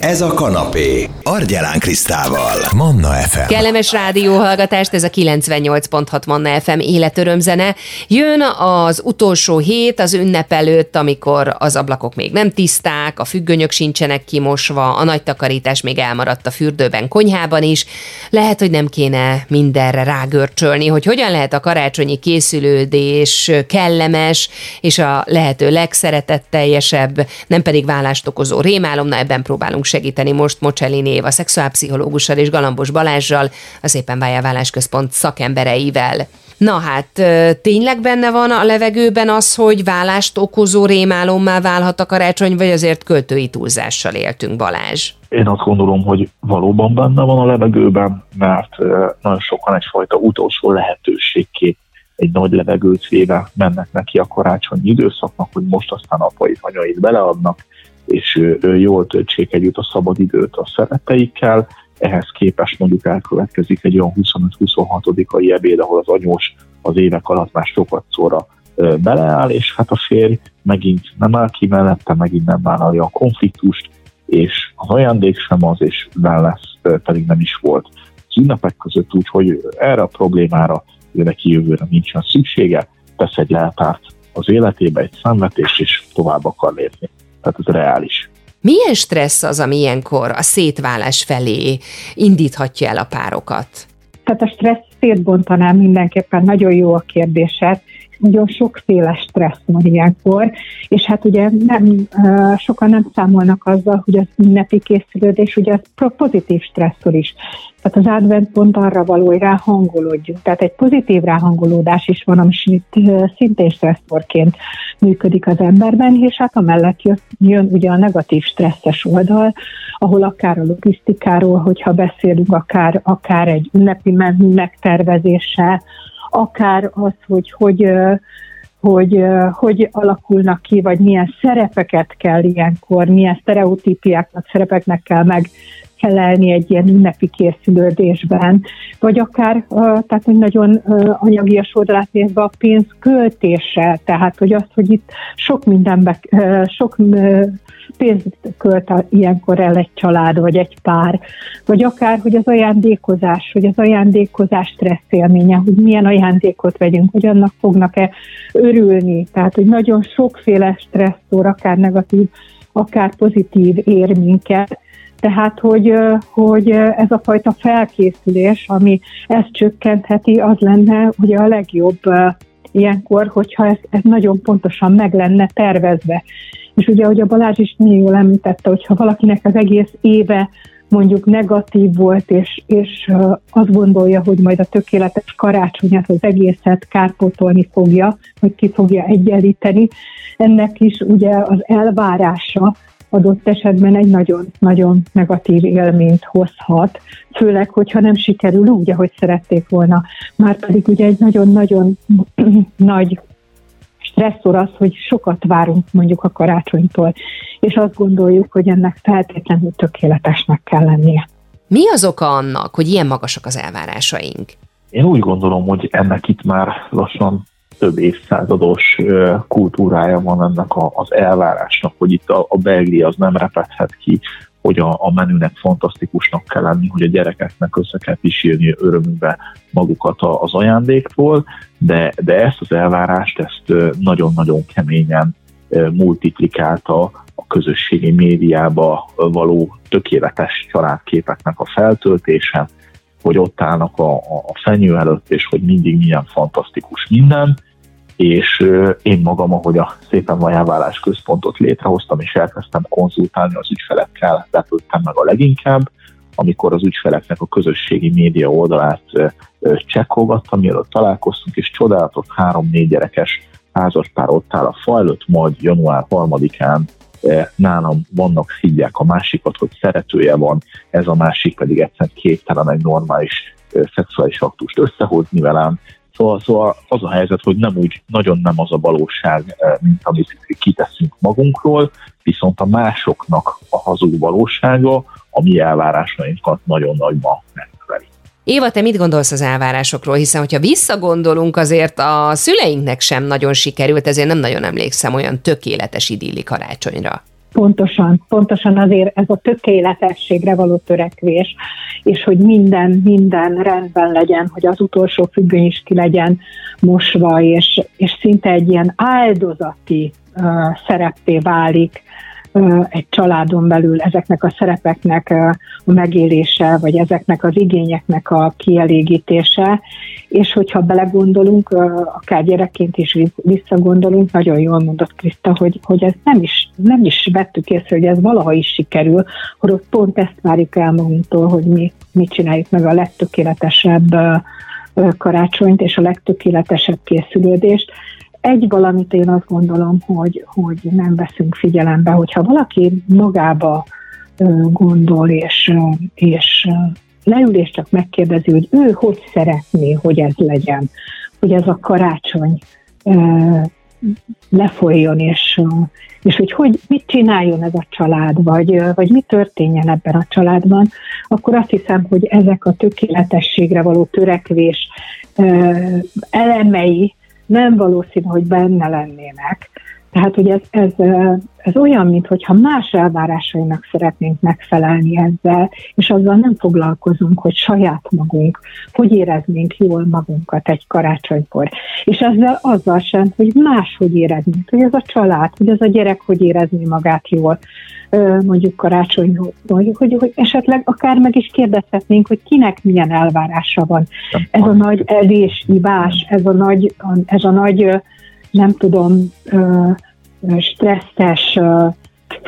Ez a kanapé. Argyelán Krisztával. Manna FM. Kellemes rádióhallgatást, ez a 98.6 Manna FM életörömzene. Jön az utolsó hét az ünnep előtt, amikor az ablakok még nem tiszták, a függönyök sincsenek kimosva, a nagy takarítás még elmaradt a fürdőben, konyhában is. Lehet, hogy nem kéne mindenre rágörcsölni, hogy hogyan lehet a karácsonyi készülődés kellemes, és a lehető legszeretetteljesebb, nem pedig vállást okozó rémálom, na ebben próbálunk segíteni most Mocselli Éva, szexuálpszichológussal és Galambos Balázsral, a Szépen Vájáválás Központ szakembereivel. Na hát, tényleg benne van a levegőben az, hogy vállást okozó rémálommá válhat a karácsony, vagy azért költői túlzással éltünk, Balázs? Én azt gondolom, hogy valóban benne van a levegőben, mert nagyon sokan egyfajta utolsó lehetőségként egy nagy levegőt véve mennek neki a karácsonyi időszaknak, hogy most aztán apait, anyait beleadnak, és jól töltsék együtt a szabad időt a szeretteikkel. Ehhez képest mondjuk elkövetkezik egy olyan 25-26-ai ebéd, ahol az anyós az évek alatt már sokat szóra beleáll, és hát a férj megint nem áll ki mellette, megint nem vállalja a konfliktust, és az ajándék sem az, és lesz, pedig nem is volt az ünnepek között, úgyhogy erre a problémára ő neki jövőre nincsen szüksége, tesz egy leltárt az életébe, egy számvetést, és tovább akar lépni tehát ez reális. Milyen stressz az, ami ilyenkor a szétválás felé indíthatja el a párokat? Tehát a stressz szétbontanám mindenképpen, nagyon jó a kérdésed nagyon sokféle stressz van ilyenkor, és hát ugye nem, sokan nem számolnak azzal, hogy az ünnepi készülődés ugye az pozitív stresszor is. Tehát az advent pont arra való, hogy ráhangolódjunk. Tehát egy pozitív ráhangolódás is van, ami szintén stresszorként működik az emberben, és hát amellett jön, jön ugye a negatív stresszes oldal, ahol akár a logisztikáról, hogyha beszélünk, akár, akár egy ünnepi menü megtervezése, akár az, hogy hogy, hogy hogy alakulnak ki, vagy milyen szerepeket kell ilyenkor, milyen sztereotípiáknak, szerepeknek kell meg felelni egy ilyen ünnepi készülődésben, vagy akár, tehát hogy nagyon anyagias oldalát nézve a pénz költése, tehát hogy az, hogy itt sok mindenbe, sok pénzt költ ilyenkor el egy család, vagy egy pár, vagy akár, hogy az ajándékozás, hogy az ajándékozás stressz élménye, hogy milyen ajándékot vegyünk, hogy annak fognak-e örülni. Tehát, hogy nagyon sokféle stresszor, akár negatív, akár pozitív ér minket, tehát, hogy, hogy ez a fajta felkészülés, ami ezt csökkentheti, az lenne ugye a legjobb ilyenkor, hogyha ez, ez nagyon pontosan meg lenne tervezve. És ugye, ahogy a Balázs is nagyon jól említette, hogyha valakinek az egész éve mondjuk negatív volt, és, és azt gondolja, hogy majd a tökéletes karácsonyat, az egészet kárpótolni fogja, hogy ki fogja egyenlíteni, ennek is ugye az elvárása adott esetben egy nagyon-nagyon negatív élményt hozhat, főleg, hogyha nem sikerül úgy, ahogy szerették volna. Már pedig ugye egy nagyon-nagyon nagy stresszor az, hogy sokat várunk mondjuk a karácsonytól, és azt gondoljuk, hogy ennek feltétlenül tökéletesnek kell lennie. Mi az oka annak, hogy ilyen magasak az elvárásaink? Én úgy gondolom, hogy ennek itt már lassan több évszázados kultúrája van ennek az elvárásnak, hogy itt a, a az nem repedhet ki, hogy a, a menünek fantasztikusnak kell lenni, hogy a gyerekeknek össze kell pisírni örömükbe magukat az ajándéktól, de, de ezt az elvárást, ezt nagyon-nagyon keményen multiplikálta a közösségi médiába való tökéletes családképeknek a feltöltése, hogy ott állnak a, a fenyő előtt, és hogy mindig milyen fantasztikus minden, és én magam, ahogy a Szépen Vajáválás központot létrehoztam, és elkezdtem konzultálni az ügyfelekkel, lepődtem meg a leginkább, amikor az ügyfeleknek a közösségi média oldalát csekkolgattam, mielőtt találkoztunk, és csodálatos három-négy gyerekes házaspár ott áll a fa előtt, majd január 3-án nálam vannak hívják a másikat, hogy szeretője van, ez a másik pedig egyszerűen képtelen egy normális szexuális aktust összehozni velem, Szóval, szóval az a helyzet, hogy nem úgy, nagyon nem az a valóság, eh, mint amit kiteszünk magunkról, viszont a másoknak a hazug valósága a mi elvárásainkat nagyon nagyban megveri. Éva, te mit gondolsz az elvárásokról? Hiszen, hogyha visszagondolunk, azért a szüleinknek sem nagyon sikerült, ezért nem nagyon emlékszem olyan tökéletes idilli karácsonyra. Pontosan, pontosan azért ez a tökéletességre való törekvés, és hogy minden, minden rendben legyen, hogy az utolsó függöny is ki legyen mosva, és, és szinte egy ilyen áldozati uh, szereppé válik egy családon belül ezeknek a szerepeknek a megélése, vagy ezeknek az igényeknek a kielégítése, és hogyha belegondolunk, akár gyerekként is visszagondolunk, nagyon jól mondott Kriszta, hogy, hogy ez nem is, nem is vettük észre, hogy ez valaha is sikerül, hogy pont ezt várjuk el magunktól, hogy mi mit csináljuk meg a legtökéletesebb karácsonyt és a legtökéletesebb készülődést, egy valamit én azt gondolom, hogy, hogy nem veszünk figyelembe, hogyha valaki magába gondol, és, és leül és csak megkérdezi, hogy ő hogy szeretné, hogy ez legyen, hogy ez a karácsony lefolyjon, és, és hogy, hogy mit csináljon ez a család, vagy, vagy mi történjen ebben a családban, akkor azt hiszem, hogy ezek a tökéletességre való törekvés elemei nem valószínű, hogy benne lennének. Tehát, hogy ez, ez, ez olyan, mintha más elvárásainak szeretnénk megfelelni ezzel, és azzal nem foglalkozunk, hogy saját magunk, hogy éreznénk jól magunkat egy karácsonykor. És ezzel azzal sem, hogy más hogy éreznénk, hogy ez a család, hogy az a gyerek hogy érezni magát jól, mondjuk karácsonykor, hogy, hogy, hogy esetleg akár meg is kérdezhetnénk, hogy kinek milyen elvárása van. Ez a nagy elés, ivás, ez a nagy, ez a nagy nem tudom, stresszes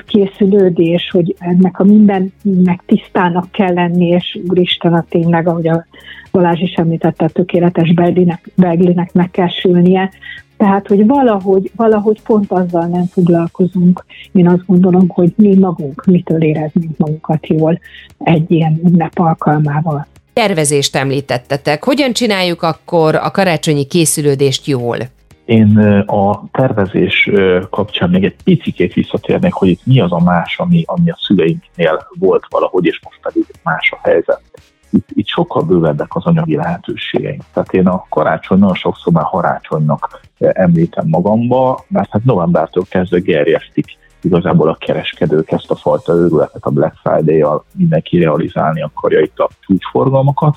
készülődés, hogy ennek a mindennek tisztának kell lenni, és úristen a tényleg, ahogy a Balázs is említette, a tökéletes beglinek, beglinek meg kell sülnie. Tehát, hogy valahogy, valahogy pont azzal nem foglalkozunk. Én azt gondolom, hogy mi magunk mitől éreznünk magunkat jól egy ilyen ünnep alkalmával. Tervezést említettetek. Hogyan csináljuk akkor a karácsonyi készülődést jól? Én a tervezés kapcsán még egy picikét visszatérnék, hogy itt mi az a más, ami, ami a szüleinknél volt valahogy, és most pedig más a helyzet. Itt, itt sokkal bővebbek az anyagi lehetőségeink. Tehát én a karácsony nagyon sokszor már harácsonynak említem magamba, mert hát novembertől kezdve gerjesztik igazából a kereskedők ezt a fajta őrületet a Black Friday-jal mindenki realizálni akarja itt a csúcsforgalmakat,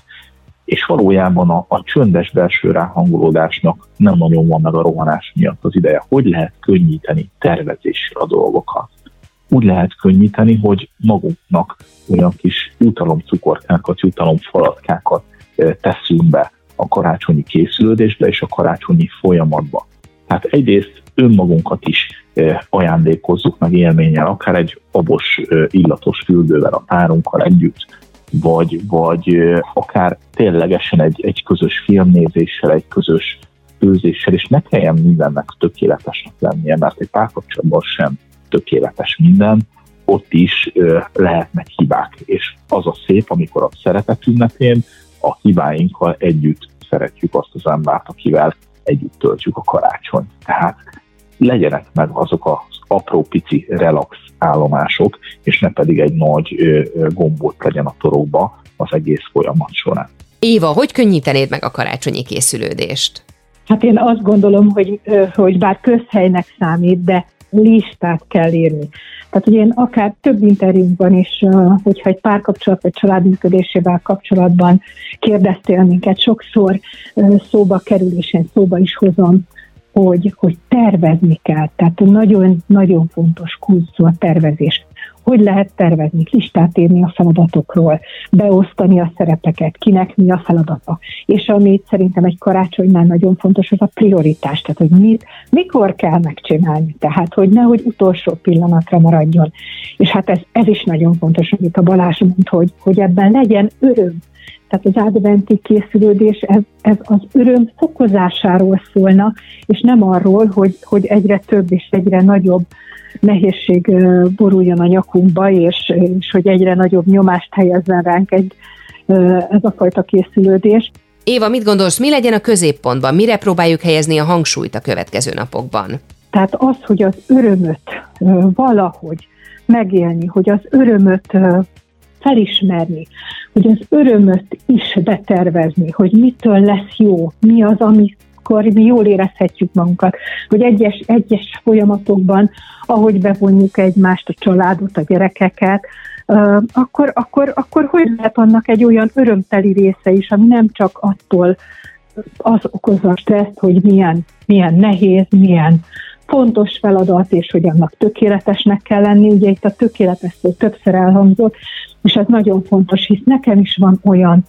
és valójában a, a csöndes belső ráhangolódásnak nem nagyon van meg a rohanás miatt az ideje. Hogy lehet könnyíteni tervezésre a dolgokat? Úgy lehet könnyíteni, hogy magunknak olyan kis jutalomcukorkákat, jutalomfalatkákat teszünk be a karácsonyi készülődésbe és a karácsonyi folyamatba. Tehát egyrészt önmagunkat is ajándékozzuk meg élménnyel, akár egy abos illatos fürdővel a párunkkal együtt, vagy, vagy akár ténylegesen egy, egy közös filmnézéssel, egy közös főzéssel, és ne kelljen mindennek tökéletesnek lennie, mert egy párkapcsolatban sem tökéletes minden, ott is ö, lehetnek hibák, és az a szép, amikor a szeretet ünnepén a hibáinkkal együtt szeretjük azt az embert, akivel együtt töltjük a karácsonyt. Tehát legyenek meg azok az apró pici relax állomások, és ne pedig egy nagy gombot legyen a torokba az egész folyamat során. Éva, hogy könnyítenéd meg a karácsonyi készülődést? Hát én azt gondolom, hogy, hogy bár közhelynek számít, de listát kell írni. Tehát ugye én akár több interjúnkban is, hogyha egy párkapcsolat vagy családműködésével kapcsolatban kérdeztél minket, sokszor szóba kerül, és én szóba is hozom hogy, hogy tervezni kell. Tehát nagyon-nagyon fontos kulcsú a tervezés. Hogy lehet tervezni, listát írni a feladatokról, beosztani a szerepeket, kinek mi a feladata. És ami szerintem egy karácsonynál nagyon fontos, az a prioritás, tehát hogy mit, mikor kell megcsinálni, tehát hogy nehogy utolsó pillanatra maradjon. És hát ez, ez is nagyon fontos, amit a Balázs mond, hogy, hogy ebben legyen öröm, tehát az adventi készülődés, ez, ez az öröm fokozásáról szólna, és nem arról, hogy, hogy egyre több és egyre nagyobb nehézség boruljon a nyakunkba, és, és hogy egyre nagyobb nyomást helyezzen ránk egy, ez a fajta készülődés. Éva, mit gondolsz, mi legyen a középpontban? Mire próbáljuk helyezni a hangsúlyt a következő napokban? Tehát az, hogy az örömöt valahogy megélni, hogy az örömöt felismerni, hogy az örömöt is betervezni, hogy mitől lesz jó, mi az, ami akkor mi jól érezhetjük magunkat, hogy egyes, egyes folyamatokban, ahogy bevonjuk egymást, a családot, a gyerekeket, akkor, akkor, akkor hogy lehet annak egy olyan örömteli része is, ami nem csak attól az okozza a stresszt, hogy milyen, milyen nehéz, milyen fontos feladat, és hogy annak tökéletesnek kell lenni. Ugye itt a tökéletes szó többször elhangzott, és ez nagyon fontos, hisz nekem is van olyan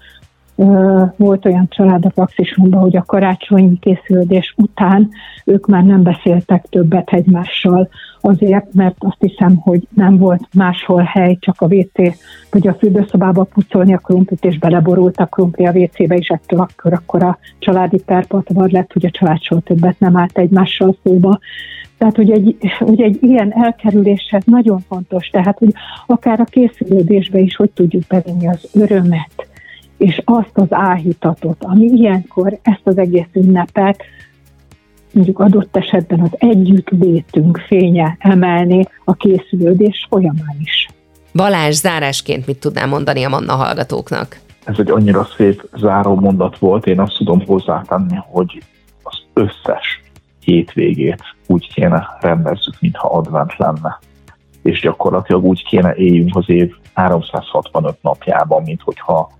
volt olyan család a praxisomban, hogy a karácsonyi készülődés után ők már nem beszéltek többet egymással, azért, mert azt hiszem, hogy nem volt máshol hely, csak a WC, vagy a fürdőszobába pucolni a krumplit, és beleborult a krumpli a WC-be, és ettől akkor, akkor a családi perpatvar lett, hogy a család soha többet nem állt egymással szóba. Tehát, hogy egy, hogy egy ilyen elkerüléshez nagyon fontos, tehát, hogy akár a készülődésbe is hogy tudjuk bevinni az örömet, és azt az áhítatot, ami ilyenkor ezt az egész ünnepet mondjuk adott esetben az együttlétünk fénye emelni a készülődés folyamán is. Balázs, zárásként mit tudnál mondani a Manna hallgatóknak? Ez egy annyira szép záró mondat volt, én azt tudom hozzátenni, hogy az összes hétvégét úgy kéne rendezzük, mintha advent lenne. És gyakorlatilag úgy kéne éljünk az év 365 napjában, mint hogyha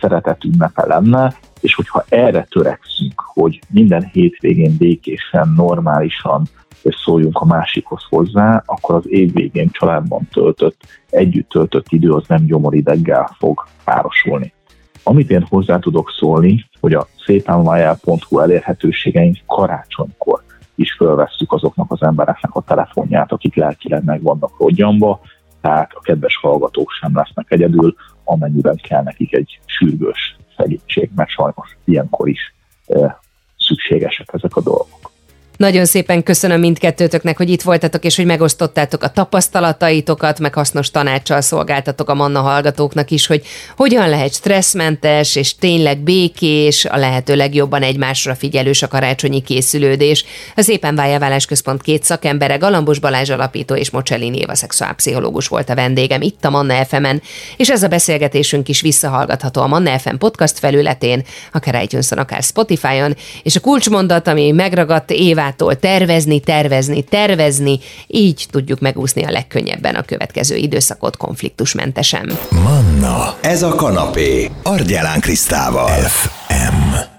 szeretet ünnepe lenne, és hogyha erre törekszünk, hogy minden hétvégén békésen, normálisan szóljunk a másikhoz hozzá, akkor az év végén családban töltött, együtt töltött idő az nem gyomorideggel fog párosulni. Amit én hozzá tudok szólni, hogy a szépenvájel.hu elérhetőségeink karácsonykor is fölvesszük azoknak az embereknek a telefonját, akik lelkileg meg vannak rodjamba, tehát a kedves hallgatók sem lesznek egyedül, amennyiben kell nekik egy sürgős segítség, mert sajnos ilyenkor is szükségesek ezek a dolgok. Nagyon szépen köszönöm mindkettőtöknek, hogy itt voltatok, és hogy megosztottátok a tapasztalataitokat, meg hasznos tanácssal szolgáltatok a Manna hallgatóknak is, hogy hogyan lehet stresszmentes és tényleg békés, a lehető legjobban egymásra figyelős a karácsonyi készülődés. A Szépen Vájaválás Központ két szakembere, Galambos Balázs alapító és Mocsellin Éva szexuálpszichológus volt a vendégem itt a Manna FM-en, és ez a beszélgetésünk is visszahallgatható a Manna FM podcast felületén, akár iTunes-on, akár Spotify-on, és a kulcsmondat, ami megragadt Éva magától tervezni, tervezni, tervezni, így tudjuk megúszni a legkönnyebben a következő időszakot konfliktusmentesen. Manna, ez a kanapé, Argyelán Krisztával. FM.